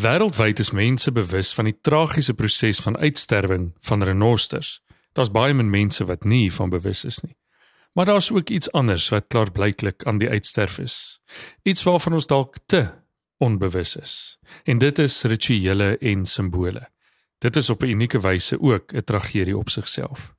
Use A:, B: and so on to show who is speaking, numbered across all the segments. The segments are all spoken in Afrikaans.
A: Wêreldwyd is mense bewus van die tragiese proses van uitsterwing van renosters. Daar's baie min mense wat nie hiervan bewus is nie. Maar daar's ook iets anders wat klaarblyklik aan die uitsterf is. Iets waarvan ons dalk te onbewus is. En dit is rituele en simbole. Dit is op 'n unieke wyse ook 'n tragedie op sigself.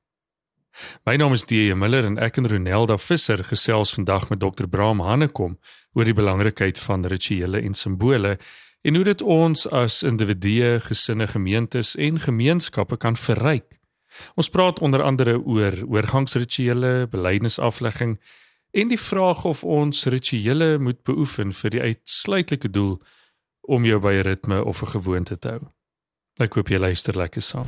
A: My naam is D.J. Miller en ek en Ronelda Visser gesels vandag met Dr. Braam Hannekom oor die belangrikheid van rituele en simbole en hoe dit ons as individue, gesinne, gemeentes en gemeenskappe kan verryk. Ons praat onder andere oor oorgangsrituele, belydenisaflegging en die vraag of ons rituele moet beoefen vir die uitsluitlike doel om jou by 'n ritme of 'n gewoonte te hou. Ek hoop jy luister lekker saam.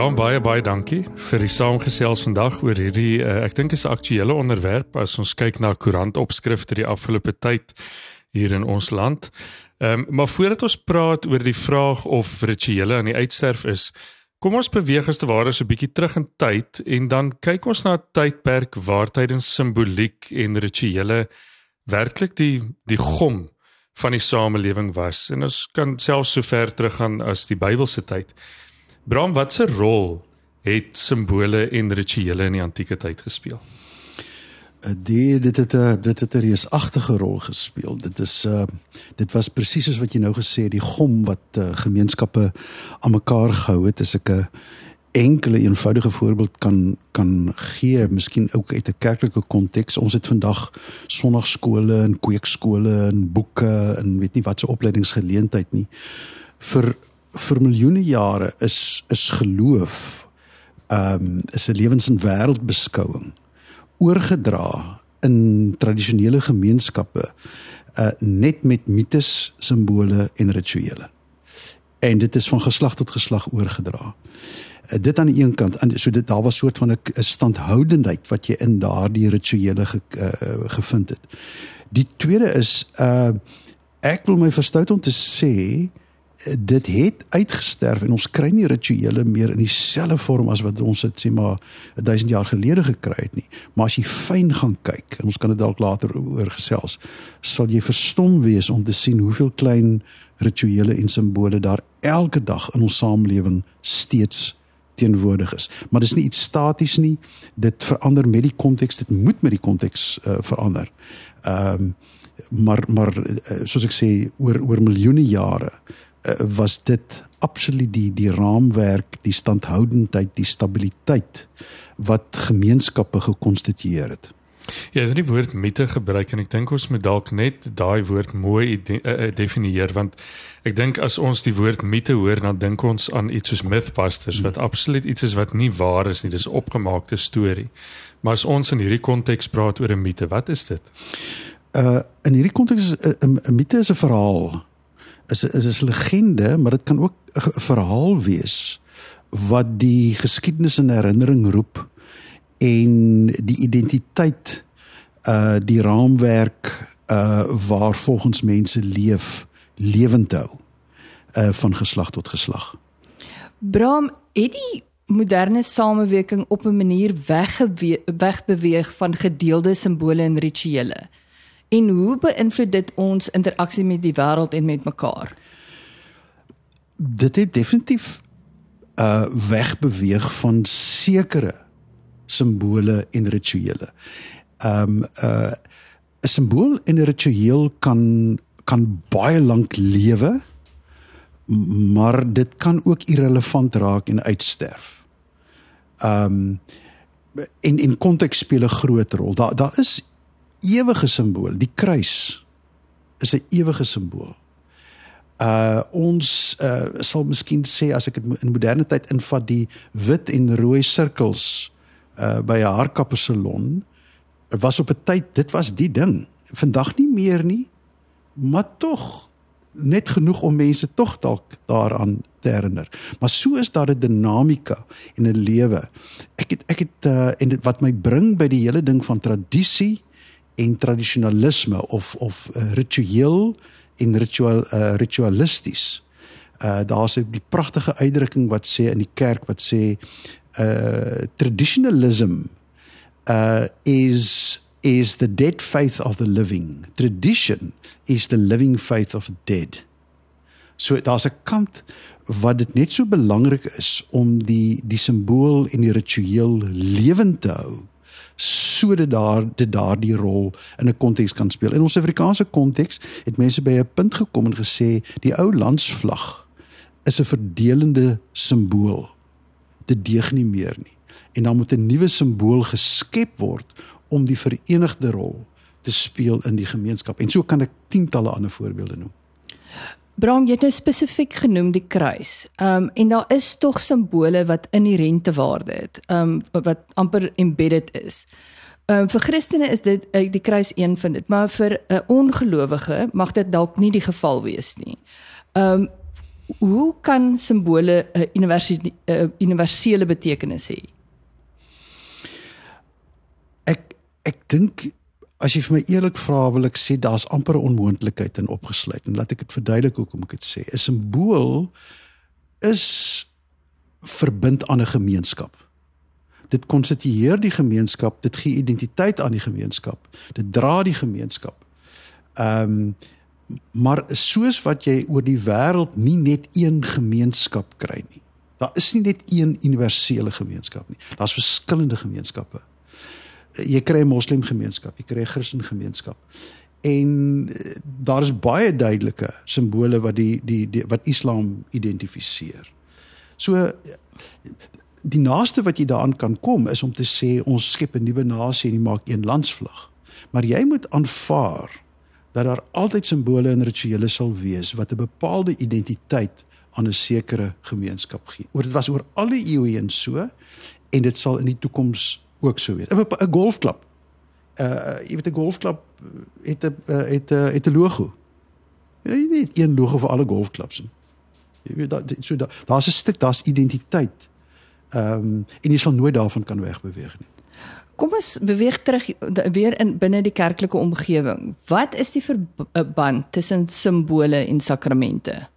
A: Bram baie baie dankie vir die saamgesels vandag oor hierdie uh, ek dink is 'n aktuelle onderwerp as ons kyk na koerantopskrifte die afgelope tyd hier in ons land. Ehm um, maar voordat ons praat oor die vraag of rituele aan die uitsterf is, kom ons beweeg as te ware so 'n bietjie terug in tyd en dan kyk ons na 'n tydperk waar tydens simboliek en rituele werklik die die gom van die samelewing was. En ons kan selfs so ver teruggaan as die Bybelse tyd. Bram, wat 'n rol het simbole en rituele in die antieke tyd gespeel?
B: Eh, die dit het 'n dit het 'n reusagtige rol gespeel. Dit is uh dit was presies soos wat jy nou gesê het, die gom wat uh, gemeenskappe aan mekaar gehou het. As ek 'n enkele eenvoudige voorbeeld kan kan gee, miskien ook uit 'n kerklike konteks. Ons het vandag sonnaarskole en kweekskole en boeke en weet nie wat se opleidingsgeleentheid nie vir vir miljoene jare is is geloof ehm um, is 'n lewens- en wêreldbeskouing oorgedra in tradisionele gemeenskappe uh net met mites, simbole en rituele. En dit is van geslag tot geslag oorgedra. Uh, dit aan die een kant en so dit daar was soort van 'n standhoudendheid wat jy in daardie rituele ge, uh, gevind het. Die tweede is uh ek wil my verstout om te sê dit het uitgesterf en ons kry nie rituele meer in dieselfde vorm as wat ons dit sê maar 1000 jaar gelede gekry het nie. Maar as jy fyn gaan kyk en ons kan dit dalk later oor gesels, sal jy verstom wees om te sien hoeveel klein rituele en simbole daar elke dag in ons samelewing steeds teenwoordig is. Maar dis nie iets staties nie. Dit verander met die konteks, dit moet met die konteks uh, verander. Ehm um, maar maar uh, soos ek sê oor oor miljoene jare was dit absoluut die die raamwerk, die standhoudendheid, die stabiliteit wat gemeenskappe gekonstitueer het.
A: Ja, dit is die woord mite gebruik en ek dink ons moet dalk net daai woord mooi de, uh, definieer want ek dink as ons die woord mite hoor dan dink ons aan iets soos mythbusters hmm. wat absoluut iets is wat nie waar is nie, dis opgemaakte storie. Maar as ons in hierdie konteks praat oor 'n mite, wat is dit?
B: Uh in hierdie konteks is 'n mite is 'n verhaal is is is legende, maar dit kan ook 'n verhaal wees wat die geskiedenis in herinnering roep en die identiteit uh die raamwerk uh waar volgens mense leef lewend hou uh van geslag tot geslag.
C: Bram, het die moderne samewerking op 'n manier wegbeweeg van gedeelde simbole en rituele? En hoe beïnvloed dit ons interaksie met die wêreld en met mekaar?
B: Dit het definitief uh wegbeweeg van sekere simbole en rituele. Um uh 'n simbool en 'n ritueel kan kan baie lank lewe, maar dit kan ook irrelevant raak en uitsterf. Um in in konteks speel 'n groot rol. Daar daar is ewige simbool. Die kruis is 'n ewige simbool. Uh ons uh sal miskien sê as ek dit in moderne tyd invat die wit en rooi sirkels uh by 'n haarkapper salon was op 'n tyd dit was die ding. Vandag nie meer nie. Maar tog net genoeg om mense tog dalk daaraan te herinner. Maar so is daar 'n dinamika in 'n lewe. Ek het ek het uh en dit wat my bring by die hele ding van tradisie en tradisionalisme of of uh, ritueel en ritual uh, ritualisties. Uh daar's 'n pragtige uitdrukking wat sê in die kerk wat sê uh traditionalism uh is is the dead faith of the living. Tradition is the living faith of the dead. So daar's 'n kant wat dit net so belangrik is om die die simbool en die ritueel lewend te hou sodat daar dit daardie rol in 'n konteks kan speel. In ons Afrikaanse konteks het mense by 'n punt gekom en gesê die ou landsvlag is 'n verdelende simbool. Dit deeg nie meer nie. En dan moet 'n nuwe simbool geskep word om die verenigde rol te speel in die gemeenskap. En so kan ek tientalle ander voorbeelde noem.
C: Bram, jy het nou spesifiek genoem die kruis. Ehm um, en daar is tog simbole wat inherente waarde het, ehm um, wat amper embedded is. Ehm um, vir Christene is dit uh, die kruis een van dit, maar vir 'n uh, ongelowige mag dit dalk nie die geval wees nie. Ehm um, hoe kan simbole 'n uh, universele uh, universele betekenis hê?
B: Ek ek dink As jy vir my eerlik vra, wil ek sê daar's amper 'n onmoontlikheid in opgesluit en laat ek dit verduidelik hoekom ek dit sê. 'n Simbool is verbind aan 'n gemeenskap. Dit konstitueer die gemeenskap, dit gee identiteit aan die gemeenskap. Dit dra die gemeenskap. Ehm um, maar soos wat jy oor die wêreld nie net een gemeenskap kry nie. Daar is nie net een universele gemeenskap nie. Daar's verskillende gemeenskappe jy kry 'n moslim gemeenskap, jy kry 'n Christen gemeenskap. En eh, daar is baie duidelike simbole wat die die, die wat Islam identifiseer. So die naaste wat jy daaraan kan kom is om te sê ons skep 'n nuwe nasie en jy maak een landsvlag. Maar jy moet aanvaar dat daar altyd simbole en rituele sal wees wat 'n bepaalde identiteit aan 'n sekere gemeenskap gee. Oor dit was oor alle eeue heen so en dit sal in die toekoms ook so weet. 'n golfklub. Uh jy weet 'n golfklub het 'n het 'n het 'n logo. Ja, jy weet een logo vir alle golfklubs. Jy weet dat so daar's 'n stuk daar's identiteit. Ehm um, en jy sal nooit daarvan kan wegbeweeg nie.
C: Kom ons beweeg terug weer in binne die kerklike omgewing. Wat is die verband tussen simbole en sakramente?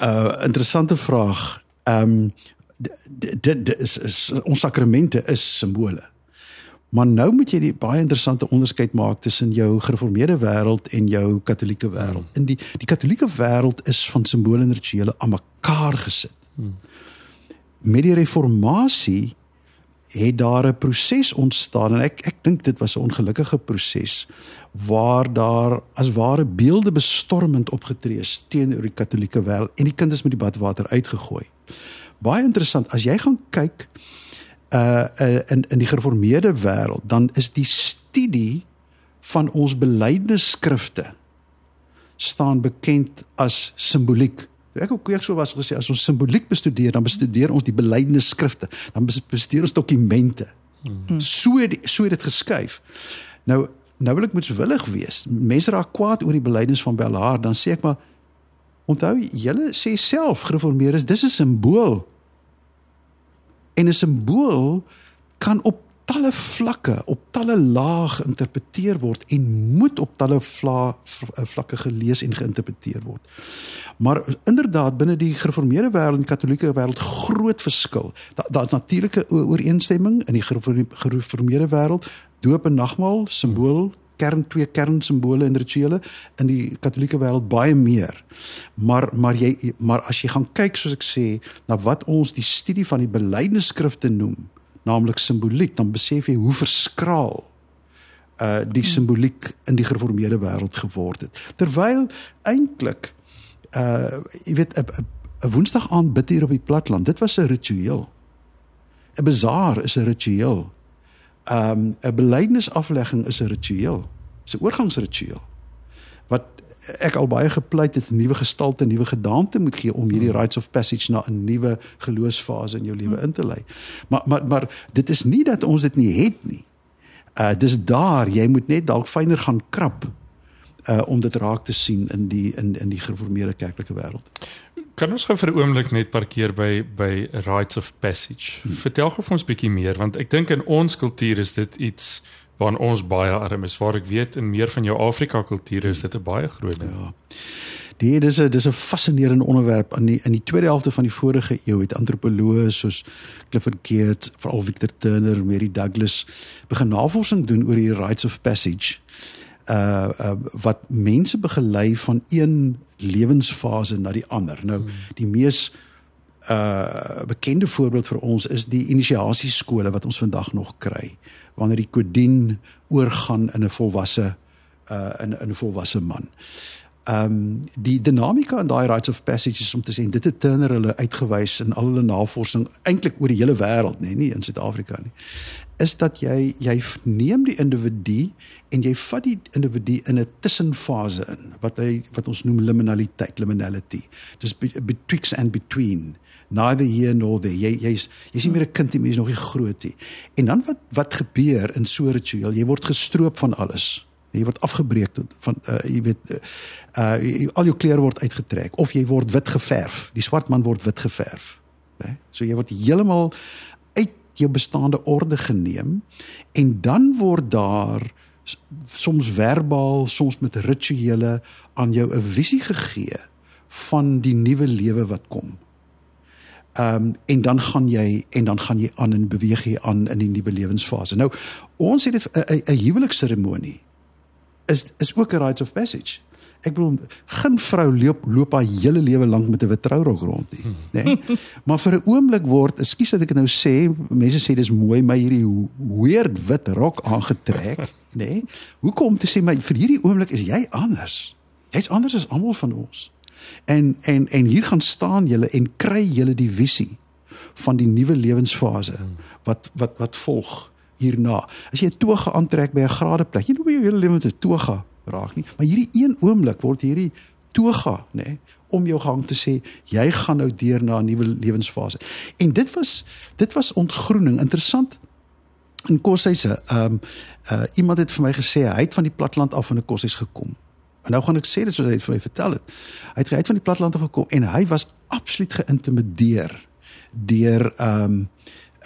B: Uh interessante vraag. Ehm um, dit dit is, is ons sakramente is simbole. Maar nou moet jy die baie interessante onderskeid maak tussen jou gereformeerde wêreld en jou katolieke wêreld. In die die katolieke wêreld is van simbole en rituele aan mekaar gesit. Met die reformatie het daar 'n proses ontstaan en ek ek dink dit was 'n ongelukkige proses waar daar as ware beelde bestormend opgetree is teenoor die katolieke wêreld en die kind is met die badwater uitgegooi baie interessant as jy gaan kyk uh, uh in in die gereformeerde wêreld dan is die studie van ons belydenisskrifte staan bekend as simboliek. Ek ook weer so was gesê as ons simboliek bestudeer dan bestudeer ons die belydenisskrifte, dan bestudeer ons dokumente. Hmm. So die, so het dit geskuif. Nou nou wil ek moet willig wees. Mense raak kwaad oor die belydenis van Belhar, dan sê ek maar onthou julle sê self gereformeerdes dis 'n simbool En 'n simbool kan op talle vlakke, op talle lae geïnterpreteer word en moet op talle vla, vlakke gelees en geïnterpreteer word. Maar inderdaad binne die gereformeerde wêreld en katolieke wêreld groot verskil. Daar's da natuurlike ooreenstemming in die gereformeerde wêreld doop en nagmaal simbool kern twee kernsimbole en rituele in die katolieke wêreld baie meer. Maar maar jy maar as jy gaan kyk soos ek sê na wat ons die studie van die belydenisskrifte noem, naamlik simboliek, dan besef jy hoe verskraal uh die simboliek in die gereformeerde wêreld geword het. Terwyl eintlik uh jy weet 'n Woensdag aand bid hier op die platland, dit was 'n ritueel. 'n Bazaar is 'n ritueel um 'n belydenisaflegging is 'n ritueel. Dis 'n oorgangsritueel. Wat ek al baie gepleit het 'n nuwe gestalte, 'n nuwe gedaante moet gee om hierdie hmm. rites of passage na 'n nuwe geloofsfase in jou lewe hmm. in te lei. Maar maar maar dit is nie dat ons dit nie het nie. Uh dis daar, jy moet net dalk fyner gaan krap uh om dit raak te sien in die in in die gereformeerde kerklike wêreld.
A: Kan ons gou vir 'n oomblik net parkeer by by rites of passage? Hmm. Vertel gou vir ons bietjie meer want ek dink in ons kultuur is dit iets waarin ons baie arm is. Waar ek weet in meer van jou Afrika kulture is dit 'n baie groot ding.
B: Ja. Die dis 'n dis 'n fascinerende onderwerp aan die in die tweede helfte van die vorige eeu het antropoloë soos Clifford Geertz, veral Victor Turner, Mary Douglas begin navorsing doen oor die rites of passage. Uh, uh wat mense begelei van een lewensfase na die ander. Nou hmm. die mees uh bekende voorbeeld vir ons is die inisiasieskole wat ons vandag nog kry wanneer die kodien oorgaan in 'n volwasse uh in 'n volwasse man. Ehm um, die dinamika in daai rites of passages om te sê dit het Turner hulle uitgewys in al hulle navorsing eintlik oor die hele wêreld nê nee, nie in Suid-Afrika nie is dat jy jy neem die individu en jy vat die individu in 'n tussenfase in wat hy wat ons noem liminaliteit liminality dis betwixt and between neither here nor there. Jy jy's jy's nie meer 'n kind nie, jy's nog nie groot nie. En dan wat wat gebeur in so 'n ritueel? Jy word gestroop van alles. Jy word afgebreek tot van uh, jy weet uh, uh al jou klere word uitgetrek of jy word wit geverf. Die swart man word wit geverf. Né? So jy word heeltemal uit jou bestaande orde geneem en dan word daar soms verbaal, soms met rituele aan jou 'n visie gegee van die nuwe lewe wat kom. Ehm um, en dan gaan jy en dan gaan jy aan en beweeg jy aan in die nuwe lewensfase. Nou ons het 'n 'n huwelikseremonie is is ook 'n rites of passage. Ek bedoel geen vrou loop loop haar hele lewe lank met 'n wit trourok rond nie, hmm. né? Nee? maar vir 'n oomblik word, ekskuus dat ek dit nou sê, mense sê dis mooi my hierdie weird wit rok aangetrek, né? Nee? Hoekom te sê my vir hierdie oomblik is jy anders? Jy's anders as almal van ons. En en en hier gaan staan julle en kry julle die visie van die nuwe lewensfase wat wat wat volg hierna. As jy 'n toga aantrek by 'n gradeplek, jy loop jou hele lewe met 'n toga raak nie, maar hierdie een oomblik word hierdie toga, nê, nee, om jou gang te sê jy gaan nou deur na 'n nuwe lewensfase. En dit was dit was ontgroening. Interessant in koshuise. Ehm um, uh, iemand het vir my gesê hy het van die platland af in 'n koshuis gekom. En nou gaan ek sê dit soos hy het vir my vertel het. Hy het uit van die platteland gekom en hy was absoluut geïntimideer deur ehm um,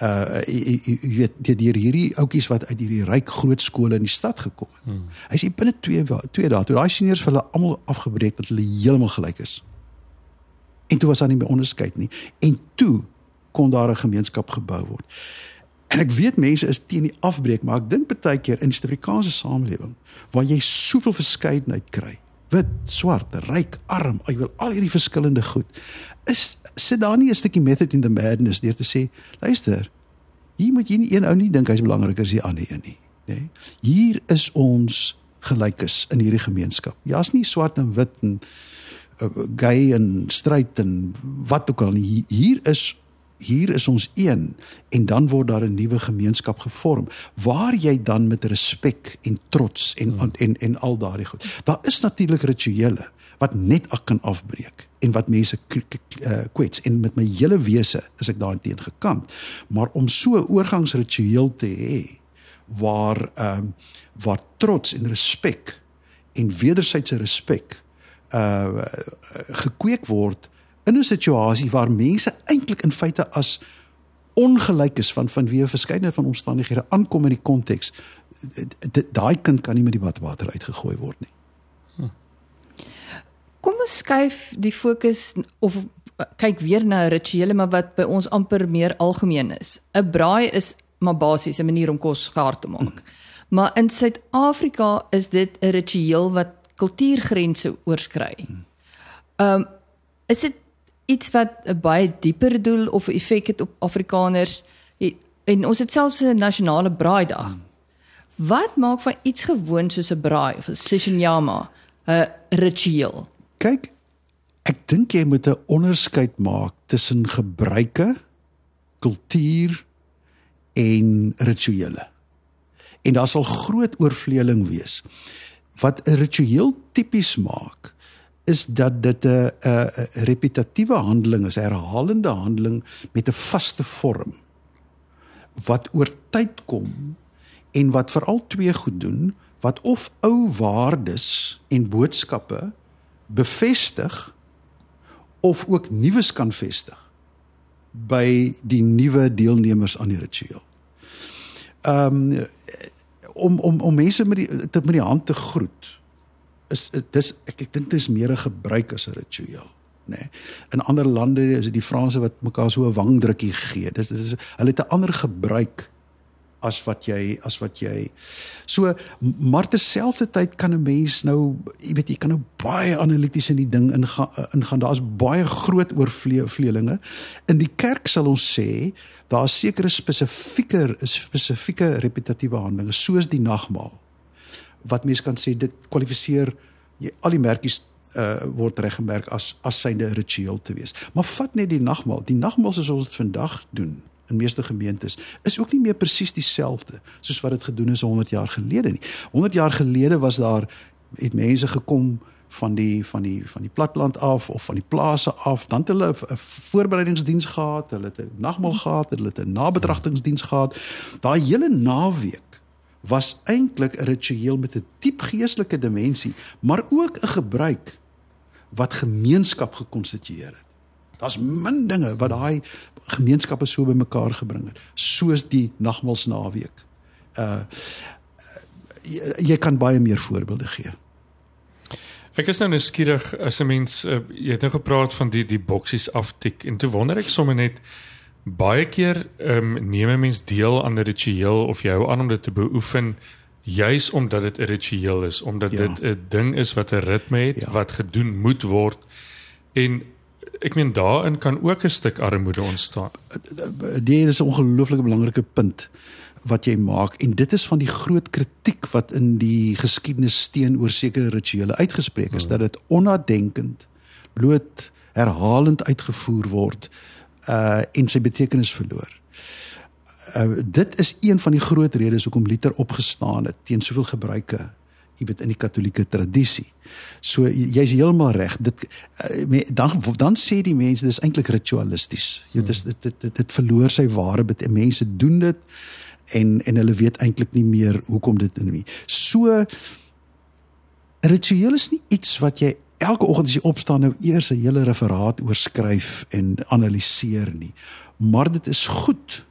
B: uh jy weet deur hierdie ouetjies wat uit hierdie ryk groot skole in die stad gekom het. Hmm. Hy sê binne 2 2 dae toe daai seniors vir hulle almal afgebreek dat hulle heeltemal gelyk is. En toe was daar nie meer onderskeid nie en toe kon daar 'n gemeenskap gebou word. En ek weet mense is teen die afbreek, maar ek dink baie keer in die Suid-Afrikaanse samelewing waar jy soveel verskeidenheid kry, wit, swart, ryk, arm, jy wil al hierdie verskillende goed. Is sit daar nie 'n stukkie method in the madness deur te sê, luister, hier moet jy nie een ou nie dink hy's belangriker as die ander een nie, nê? Nee? Hier is ons gelykes in hierdie gemeenskap. Jy's nie swart en wit en uh, gay en stryd en wat ook al nie. Hier is hier is ons een en dan word daar 'n nuwe gemeenskap gevorm waar jy dan met respek en trots en hmm. en, en en al daardie goed. Daar is natuurlik rituele wat net ak kan afbreek en wat mense uh, kwets en met my hele wese is ek daarteen gekant. Maar om so 'n oorgangsritueel te hê waar ehm um, waar trots en respek en wederwysige respek uh gekweek word in 'n situasie waar mense eintlik in feite as ongelyk is van van wie 'n verskeidenheid van omstandighede aankom in die konteks daai kind kan nie met die badwater uitgegooi word nie.
C: Kom ons skuif die fokus of kyk weer na rituele maar wat by ons amper meer algemeen is. 'n Braai is maar basies 'n manier om kos gaar te maak. Hm. Maar in Suid-Afrika is dit 'n ritueel wat kultuurgrense oorskry. Hm. Ehm um, is dit iets wat 'n baie dieper doel of effek het op Afrikaners en ons het selfs 'n nasionale braaidag. Wat maak van iets gewoon soos 'n braai of 'n sessionjama 'n ritueel?
B: Kyk, ek dink jy moet 'n onderskeid maak tussen gebruike, kultuur en rituele. En daar sal groot oorvleeling wees. Wat 'n ritueel tipies maak, is dat dit 'n 'n repetatiewe handeling is, herhalende handeling met 'n vaste vorm wat oor tyd kom en wat veral twee goed doen wat of ou waardes en boodskappe bevestig of ook nuus kan vestig by die nuwe deelnemers aan die ritueel. Ehm um, om om om mense met die te met die hand te groet is dis ek ek dink dit is meer 'n gebruik as 'n ritueel nê. Nee. In ander lande is dit die Franse wat mekaar so 'n wangdrukkie gee. Dis dis hulle het 'n ander gebruik as wat jy as wat jy so maar terselfdertyd kan 'n mens nou jy weet jy kan nou baie analities in die ding ingaan ingaan daar's baie groot oorvleelinge in die kerk sal ons sê daar's sekere spesifieke spesifieke repetatiewe handelinge soos die nagmaal wat mens kan sê dit kwalifiseer jy al die merkies uh, word reggemerk as as synde ritueel te wees. Maar vat net die nagmaal. Die nagmaal soos ons dit vandag doen in meeste gemeentes is ook nie meer presies dieselfde soos wat dit gedoen is 100 jaar gelede nie. 100 jaar gelede was daar het mense gekom van die van die van die platland af of van die plase af dan het hulle 'n voorbereidingsdiens gehad, hulle het 'n nagmaal gehad, hulle het 'n nabetragtingsdiens gehad. Daai hele naweek was eintlik 'n ritueel met 'n diep geestelike dimensie, maar ook 'n gebruik wat gemeenskap gekonstitueer het. Daar's min dinge wat daai gemeenskappe so bymekaar gebring het, soos die nagmaalsnaweek. Uh jy, jy kan baie meer voorbeelde gee.
A: Ek is nou nuuskierig as 'n mens uh, jy het nou gepraat van die die boksies aftik en toe wonder ek sommer net baie keer ehm um, neem 'n mens deel aan 'n ritueel of jy hou aan om dit te beoefen juis omdat dit 'n ritueel is, omdat ja. dit 'n ding is wat 'n ritme het, ja. wat gedoen moet word. En ek meen daarin kan ook 'n stuk armoede ontstaan.
B: Dit is 'n ongelooflike belangrike punt wat jy maak en dit is van die groot kritiek wat in die geskiedenis teenoor sekere rituele uitgespreek is hmm. dat dit onnadenkend bloot herhalend uitgevoer word uh en sy betekenis verloor. Uh dit is een van die groot redes hoekom Luther opgestaan het teen soveel gebruike jy weet in die katolieke tradisie. So jy's heeltemal reg. Dit uh, dan dan sê die mense dis eintlik ritualisties. Jy weet dit dit dit dit verloor sy ware bet mense doen dit en en hulle weet eintlik nie meer hoekom dit in nie. So ritueel is nie iets wat jy elke oggend as jy opstaan nou eers 'n hele referaat oorskryf en analiseer nie. Maar dit is goed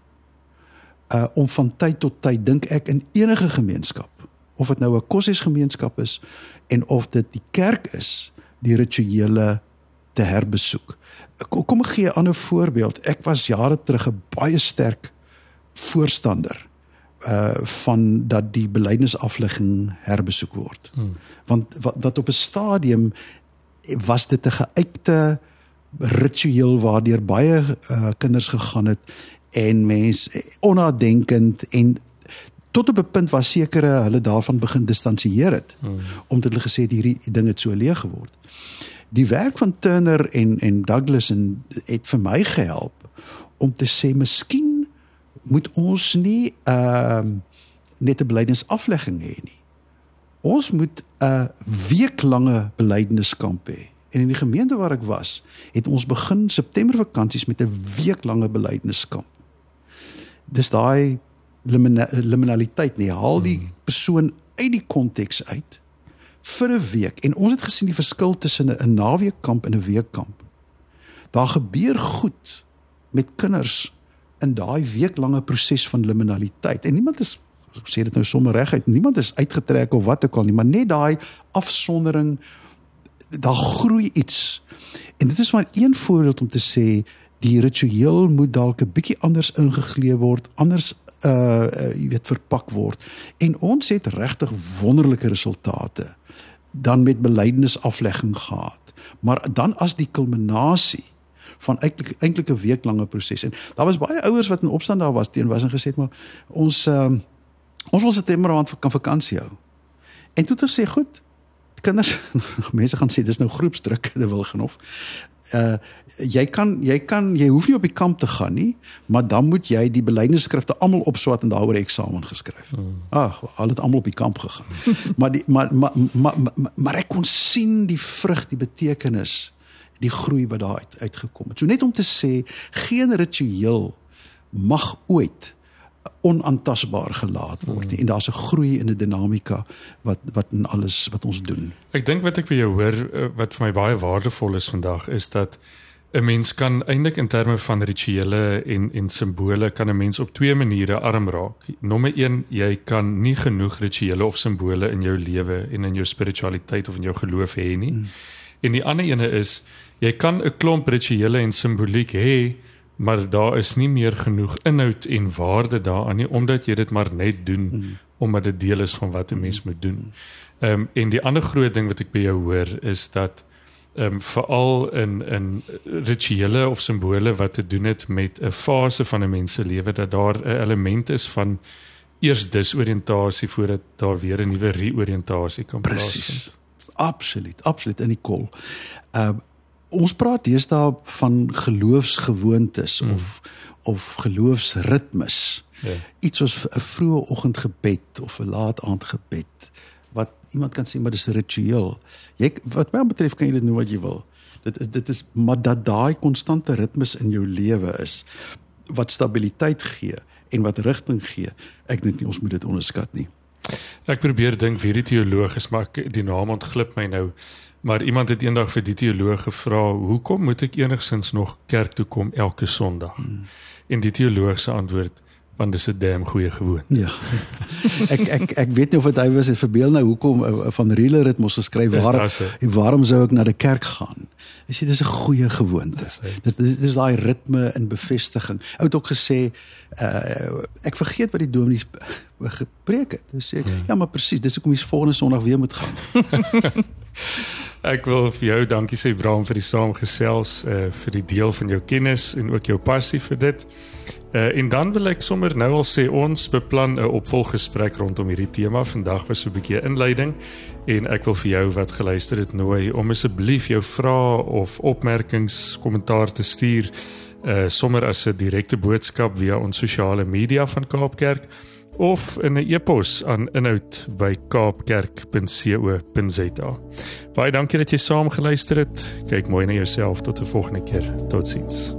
B: uh om van tyd tot tyd dink ek in enige gemeenskap of dit nou 'n koshuisgemeenskap is en of dit die kerk is, die rituele te herbesoek. Kom ek gee 'n ander voorbeeld. Ek was jare terug 'n baie sterk voorstander uh van dat die belydenisaflegging herbesoek word. Hmm. Want wat dat op 'n stadium was dit 'n geuite ritueel waardeur baie uh, kinders gegaan het en mense onnadenkend en tot op 'n punt waar sekere hulle daarvan begin distansieer het hmm. omdat hulle gesê het hierdie ding het so leeg geword. Die werk van Turner en en Douglas en het vir my gehelp om te sê miskien moet ons nie ehm uh, net 'n belydenisaflegging hê nie. Ons moet 'n weeklange belydeniskamp hê. En in die gemeente waar ek was, het ons begin September vakansies met 'n weeklange belydeniskamp. Dis daai liminaliteit nie. Haal die hmm. persoon uit die konteks uit vir 'n week en ons het gesien die verskil tussen 'n naweekkamp en 'n weekkamp. Daar gebeur goed met kinders in daai weeklange proses van liminaliteit. En niemand is sê dit nou sommer reguit, niemand is uitgetrek of wat ook al nie, maar net daai afsondering daar groei iets. En dit is maar een voorbeeld om te sê die ritueel moet dalk 'n bietjie anders ingeglee word, anders uh, uh jy weet verpak word. En ons het regtig wonderlike resultate dan met belydenisaflegging gehad. Maar dan as die kulminasie van eintlik eintlik 'n week lange proses. En daar was baie ouers wat in opstand daar was teen was en gesê het maar ons uh, ons wil September maand kan vakansie hou. En toe het hulle sê goed. Kinders mense gaan sê dis nou groepsdruk, hulle wil genof. Uh jy kan jy kan jy hoef nie op die kamp te gaan nie, maar dan moet jy die belydenisskrifte almal opswat en daaroor eksamen geskryf. Hmm. Ag, al het almal op die kamp gegaan. maar die maar maar, maar maar maar ek kon sien die vrug, die betekenis die groei wat daar uit uitgekom het. So net om te sê geen ritueel mag ooit onaantastbaar gelaat word nie. Hmm. En daar's 'n groei in 'n dinamika wat wat in alles wat ons doen.
A: Ek dink wat ek vir jou hoor eh, wat vir my baie waardevol is vandag is dat 'n mens kan eintlik in terme van rituele en en simbole kan 'n mens op twee maniere arm raak. Nommer 1, jy kan nie genoeg rituele of simbole in jou lewe en in jou spiritualiteit of in jou geloof hê nie. Mm. En die ander ene is jy kan 'n klomp rituele en simboliek hê, maar daar is nie meer genoeg inhoud en waarde daaraan nie omdat jy dit maar net doen mm. omdat dit deel is van wat 'n mens moet doen. Ehm um, en die ander groot ding wat ek by jou hoor is dat ehm um, veral in in rituele of simbole wat te doen het met 'n fase van 'n mens se lewe dat daar 'n element is van eers disoriëntasie voordat daar weer 'n nuwe reoriëntasie kan plaasvind.
B: Absoluut, absoluut in die kol. Ehm uh, ons praat deesdae van geloofsgewoontes hmm. of of geloofsritmes. Ja. Iets soos 'n vroeë oggendgebed of 'n laat aandgebed wat iemand kan sê maar dis 'n ritueel. Jy wat my betref kan jy dit noem wat jy wil. Dit is dit is maar dat daai konstante ritmes in jou lewe is wat stabiliteit gee en wat rigting gee. Ek dink nie ons moet dit onderskat nie.
A: Ek probeer dink vir die teoloog is maar die naam ontglip my nou. Maar iemand het eendag vir die teoloog gevra, "Hoekom moet ek enigsins nog kerk toe kom elke Sondag?" Hmm. En die teoloog se antwoord, want dis 'n damn goeie gewoonte.
B: Ja. ek ek ek weet nie of dit hy was het verbeel nou hoekom uh, van Reeler het mos geskryf waar waarom sou ek na die kerk gaan? Jy sê dis 'n goeie gewoonte. Dis dis dis daai ritme en bevestiging. Ou het ook gesê uh, ek vergeet wat die dominees gepreek het. Hy sê hmm. ja, maar presies, dis hoekom jy volgende Sondag weer moet gaan.
A: ek wil vir jou dankie sê Bram vir die saamgesels, uh, vir die deel van jou kennis en ook jou passie vir dit. Uh, en dan wil ek sommer nou al sê ons beplan 'n opvolggesprek rondom hierdie tema. Vandag was so 'n bietjie inleiding en ek wil vir jou wat geluister het nooi om asseblief jou vrae of opmerkings, kommentaar te stuur uh sommer as 'n direkte boodskap via ons sosiale media van Kaapkerk of in 'n e-pos aan inhoud@kaapkerk.co.za. Baie dankie dat jy saam geluister het. Kyk mooi na jouself tot 'n volgende keer. Totsiens.